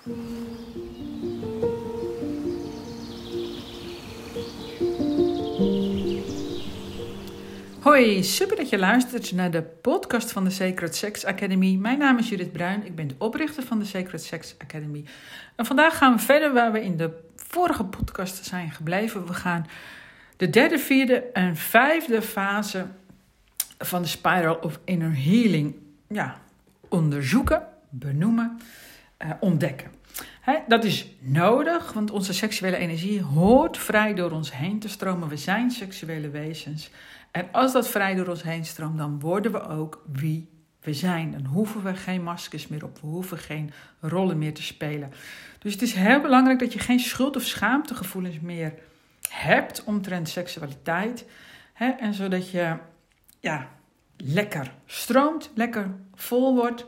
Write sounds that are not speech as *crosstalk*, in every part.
Hoi, super dat je luistert naar de podcast van de Sacred Sex Academy. Mijn naam is Judith Bruin, ik ben de oprichter van de Sacred Sex Academy. En vandaag gaan we verder waar we in de vorige podcast zijn gebleven. We gaan de derde, vierde en vijfde fase van de Spiral of Inner Healing ja, onderzoeken, benoemen, uh, ontdekken. dat is nodig, want onze seksuele energie hoort vrij door ons heen te stromen. We zijn seksuele wezens. En als dat vrij door ons heen stroomt, dan worden we ook wie we zijn. Dan hoeven we geen maskers meer op, we hoeven geen rollen meer te spelen. Dus het is heel belangrijk dat je geen schuld- of schaamtegevoelens meer hebt omtrent seksualiteit. En zodat je ja, lekker stroomt, lekker vol wordt.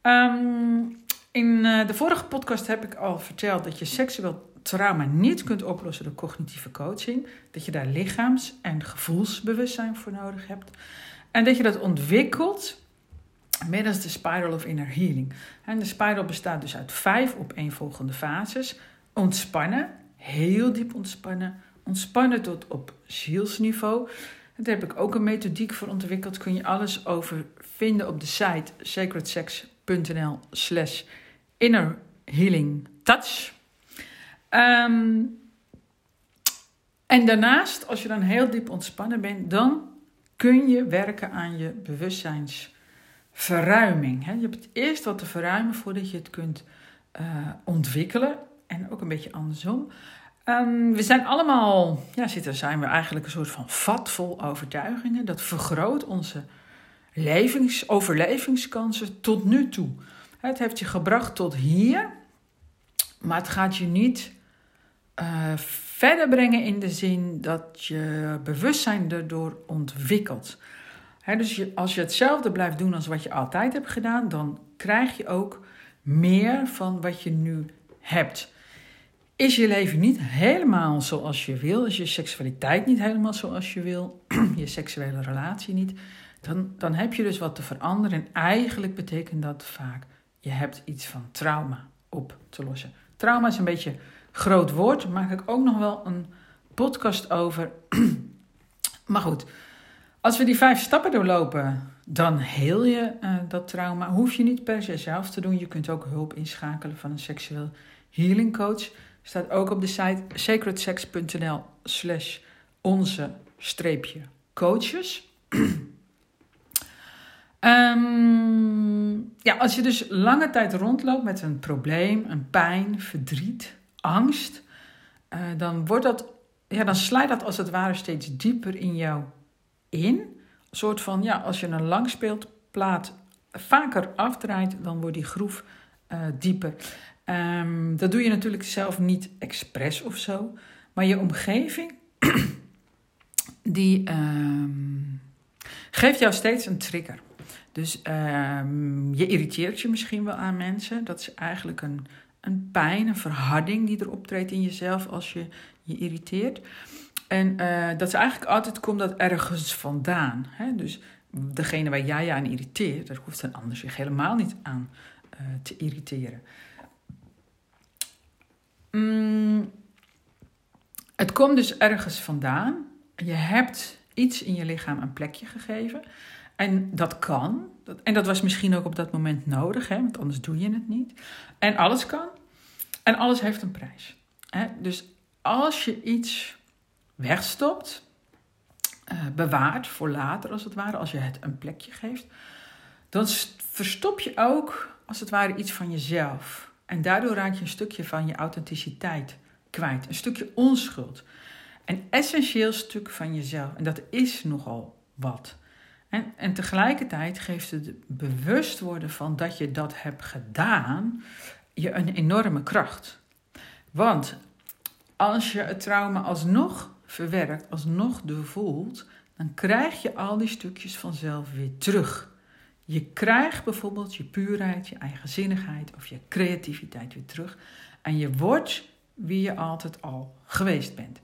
Ehm, in uh, de vorige podcast heb ik al verteld dat je seksueel trauma niet kunt oplossen door cognitieve coaching. Dat je daar lichaams- en gevoelsbewustzijn voor nodig hebt. En dat je dat ontwikkelt middels de Spiral of Inner Healing. En de spiral bestaat dus uit vijf opeenvolgende fases. Ontspannen, heel diep ontspannen. Ontspannen tot op zielsniveau. Daar heb ik ook een methodiek voor ontwikkeld. Kun je alles over vinden op de site sacredsex.nl slash inner healing touch. Ehm, en daarnaast, als je dan heel diep ontspannen bent, dan kun je werken aan je bewustzijnsverruiming. Je hebt het eerst wat te verruimen voordat je het kunt uh, ontwikkelen. En ook een beetje andersom. Um, we zijn allemaal, ja, zitten, zijn we eigenlijk een soort van vat vol overtuigingen. Dat vergroot onze levings, overlevingskansen tot nu toe. Het heeft je gebracht tot hier, maar het gaat je niet uh, verder brengen in de zin dat je bewustzijn erdoor ontwikkelt. dus als je hetzelfde blijft doen als wat je altijd hebt gedaan, dan krijg je ook meer van wat je nu hebt. Is je leven niet helemaal zoals je wil, is je seksualiteit niet helemaal zoals je wil, *clears throat* je seksuele relatie niet, dan, dan heb je dus wat te veranderen. En eigenlijk betekent dat vaak, je hebt iets van trauma op te lossen. Trauma is een beetje groot woord. Daar maak ik ook nog wel een podcast over. *clears throat* maar goed, als we die vijf stappen doorlopen, dan heel je uh, dat trauma. Hoef je niet per se zelf te doen. Je kunt ook hulp inschakelen van een seksueel healing coach. Staat ook op de site sacredsex.nl slash onze streepje coaches. *clears throat* um, ja, als je dus lange tijd rondloopt met een probleem, een pijn, verdriet, angst, uh, dan, wordt dat, ja, dan slijt dat als het ware steeds dieper in jou in. Een soort van, ja, als je een langspeelplaat vaker afdraait, dan wordt die groef uh, dieper. Um, dat doe je natuurlijk zelf niet expres of zo, maar je omgeving, *clears throat* die um, geeft jou steeds een trigger. Dus um, je irriteert je misschien wel aan mensen. Dat is eigenlijk een, een pijn, een verharding die er optreedt in jezelf als je je irriteert. En uh, dat is eigenlijk altijd komt dat ergens vandaan. Hè? Dus degene waar jij je aan irriteert, daar hoeft een ander zich helemaal niet aan uh, te irriteren. Mm, het komt dus ergens vandaan. Je hebt iets in je lichaam een plekje gegeven. En dat kan. En dat was misschien ook op dat moment nodig, hè, want anders doe je het niet. En alles kan. En alles heeft een prijs. Hè? Dus als je iets wegstopt, uh, bewaart voor later als het ware, als je het een plekje geeft, dan verstop je ook als het ware iets van jezelf. En daardoor raak je een stukje van je authenticiteit kwijt, een stukje onschuld. Een essentieel stuk van jezelf. En dat is nogal wat. En, en tegelijkertijd geeft het bewust worden van dat je dat hebt gedaan je een enorme kracht. Want als je het trauma alsnog verwerkt, alsnog doorvoelt, dan krijg je al die stukjes vanzelf weer terug. Je krijgt bijvoorbeeld je puurheid, je eigenzinnigheid of je creativiteit weer terug. En je wordt wie je altijd al geweest bent.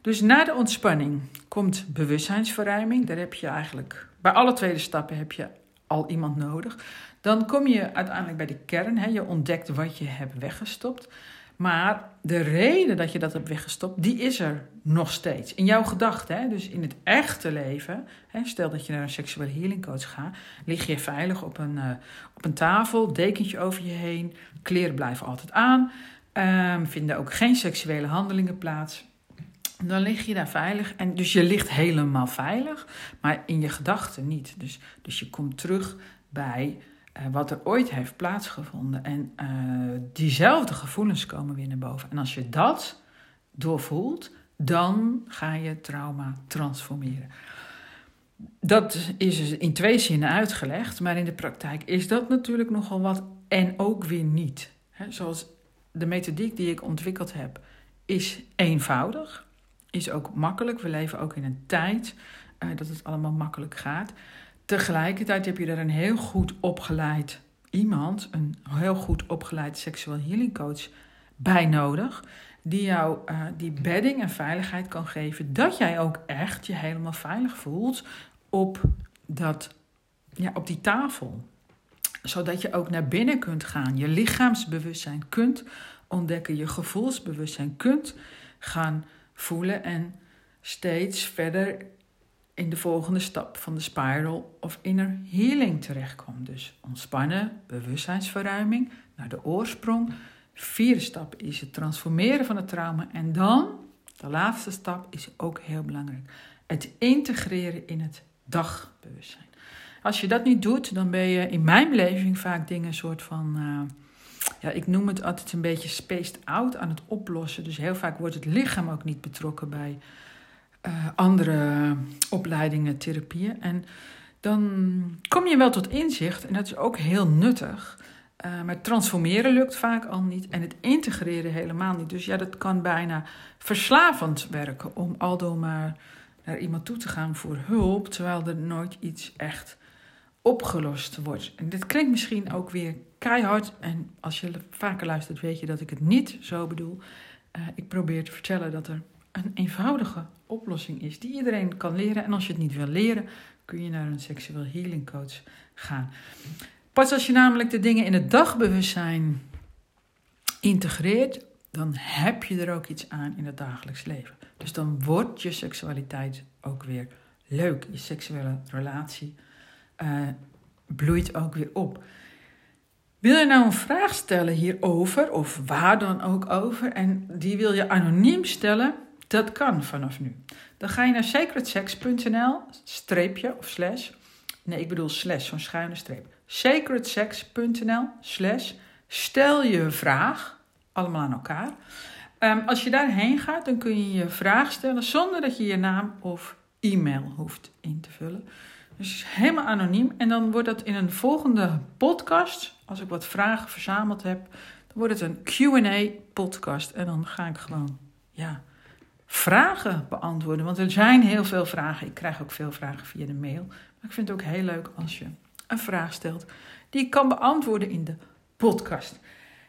Dus na de ontspanning komt bewustzijnsverruiming. Daar heb je eigenlijk, bij alle tweede stappen heb je al iemand nodig. Dan kom je uiteindelijk bij de kern. Hè? Je ontdekt wat je hebt weggestopt. Maar de reden dat je dat hebt weggestopt, die is er nog steeds. In jouw gedachten, dus in het echte leven. Hè, stel dat je naar een seksuele healing coach gaat, lig je veilig op een, uh, op een tafel, dekentje over je heen, kleren blijven altijd aan, um, vinden ook geen seksuele handelingen plaats. Dan lig je daar veilig. En dus je ligt helemaal veilig, maar in je gedachten niet. Dus, dus je komt terug bij uh, wat er ooit heeft plaatsgevonden. En uh, diezelfde gevoelens komen weer naar boven. En als je dat doorvoelt, dan ga je trauma transformeren. Dat is dus in twee zinnen uitgelegd, maar in de praktijk is dat natuurlijk nogal wat en ook weer niet. Zoals de methodiek die ik ontwikkeld heb, is eenvoudig, is ook makkelijk. We leven ook in een tijd uh, dat het allemaal makkelijk gaat. Tegelijkertijd heb je er een heel goed opgeleid iemand, een heel goed opgeleid seksueel healing coach bij nodig. Die jou uh, die bedding en veiligheid kan geven. Dat jij ook echt je helemaal veilig voelt op, dat, ja, op die tafel. Zodat je ook naar binnen kunt gaan. Je lichaamsbewustzijn kunt ontdekken. Je gevoelsbewustzijn kunt gaan voelen. En steeds verder in de volgende stap van de spiral of inner healing terechtkomt. Dus ontspannen, bewustzijnsverruiming naar de oorsprong. Vierde stap is het transformeren van het trauma. En dan, de laatste stap, is ook heel belangrijk. Het integreren in het dagbewustzijn. Als je dat niet doet, dan ben je in mijn beleving vaak dingen soort van. Uh, ik noem het altijd een beetje spaced out aan het oplossen. Dus heel vaak wordt het lichaam ook niet betrokken bij uh, andere opleidingen, therapieën. En dan kom je wel tot inzicht, en dat is ook heel nuttig. Uh, maar transformeren lukt vaak al niet en het integreren helemaal niet. Dus ja, dat kan bijna verslavend werken om aldoor maar naar iemand toe te gaan voor hulp, terwijl er nooit iets echt opgelost wordt. En dit klinkt misschien ook weer keihard. En als je vaker luistert, weet je dat ik het niet zo bedoel. Uh, ik probeer te vertellen dat er een eenvoudige oplossing is die iedereen kan leren. En als je het niet wil leren, kun je naar een seksueel healing coach gaan. Pas als je namelijk de dingen in het dagbewustzijn integreert, dan heb je er ook iets aan in het dagelijks leven. Dus dan wordt je seksualiteit ook weer leuk. Je seksuele relatie uh, bloeit ook weer op. Wil je nou een vraag stellen hierover, of waar dan ook over, en die wil je anoniem stellen? Dat kan vanaf nu. Dan ga je naar sacredsex.nl, streepje of slash. Nee, ik bedoel slash, zo'n schuine streep. sacredsex.nl slash. Stel je vraag, allemaal aan elkaar. Um, als je daarheen gaat, dan kun je je vraag stellen zonder dat je je naam of e-mail hoeft in te vullen. Dus helemaal anoniem. En dan wordt dat in een volgende podcast, als ik wat vragen verzameld heb, dan wordt het een QA-podcast. En dan ga ik gewoon, ja vragen beantwoorden. Want er zijn heel veel vragen. Ik krijg ook veel vragen via de mail. Maar ik vind het ook heel leuk als je een vraag stelt die ik kan beantwoorden in de podcast.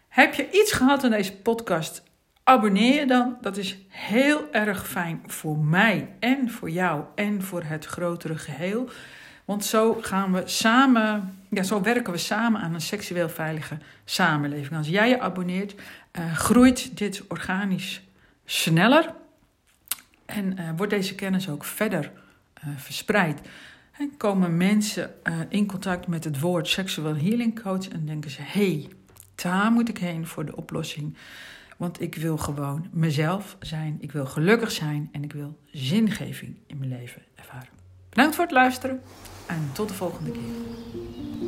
Heb je iets gehad aan deze podcast? Abonneer je dan. Dat is heel erg fijn voor mij en voor jou en voor het grotere geheel. Want zo gaan we samen, ja, zo werken we samen aan een seksueel veilige samenleving. Als jij je abonneert, uh, groeit dit organisch sneller. En uh, wordt deze kennis ook verder uh, verspreid. En komen mensen in contact met het woord seksueel healing coach en denken ze: hé, hey, daar moet ik heen voor de oplossing. Want ik wil gewoon mezelf zijn, ik wil gelukkig zijn en ik wil zingeving in mijn leven ervaren. Bedankt voor het luisteren en tot de volgende keer.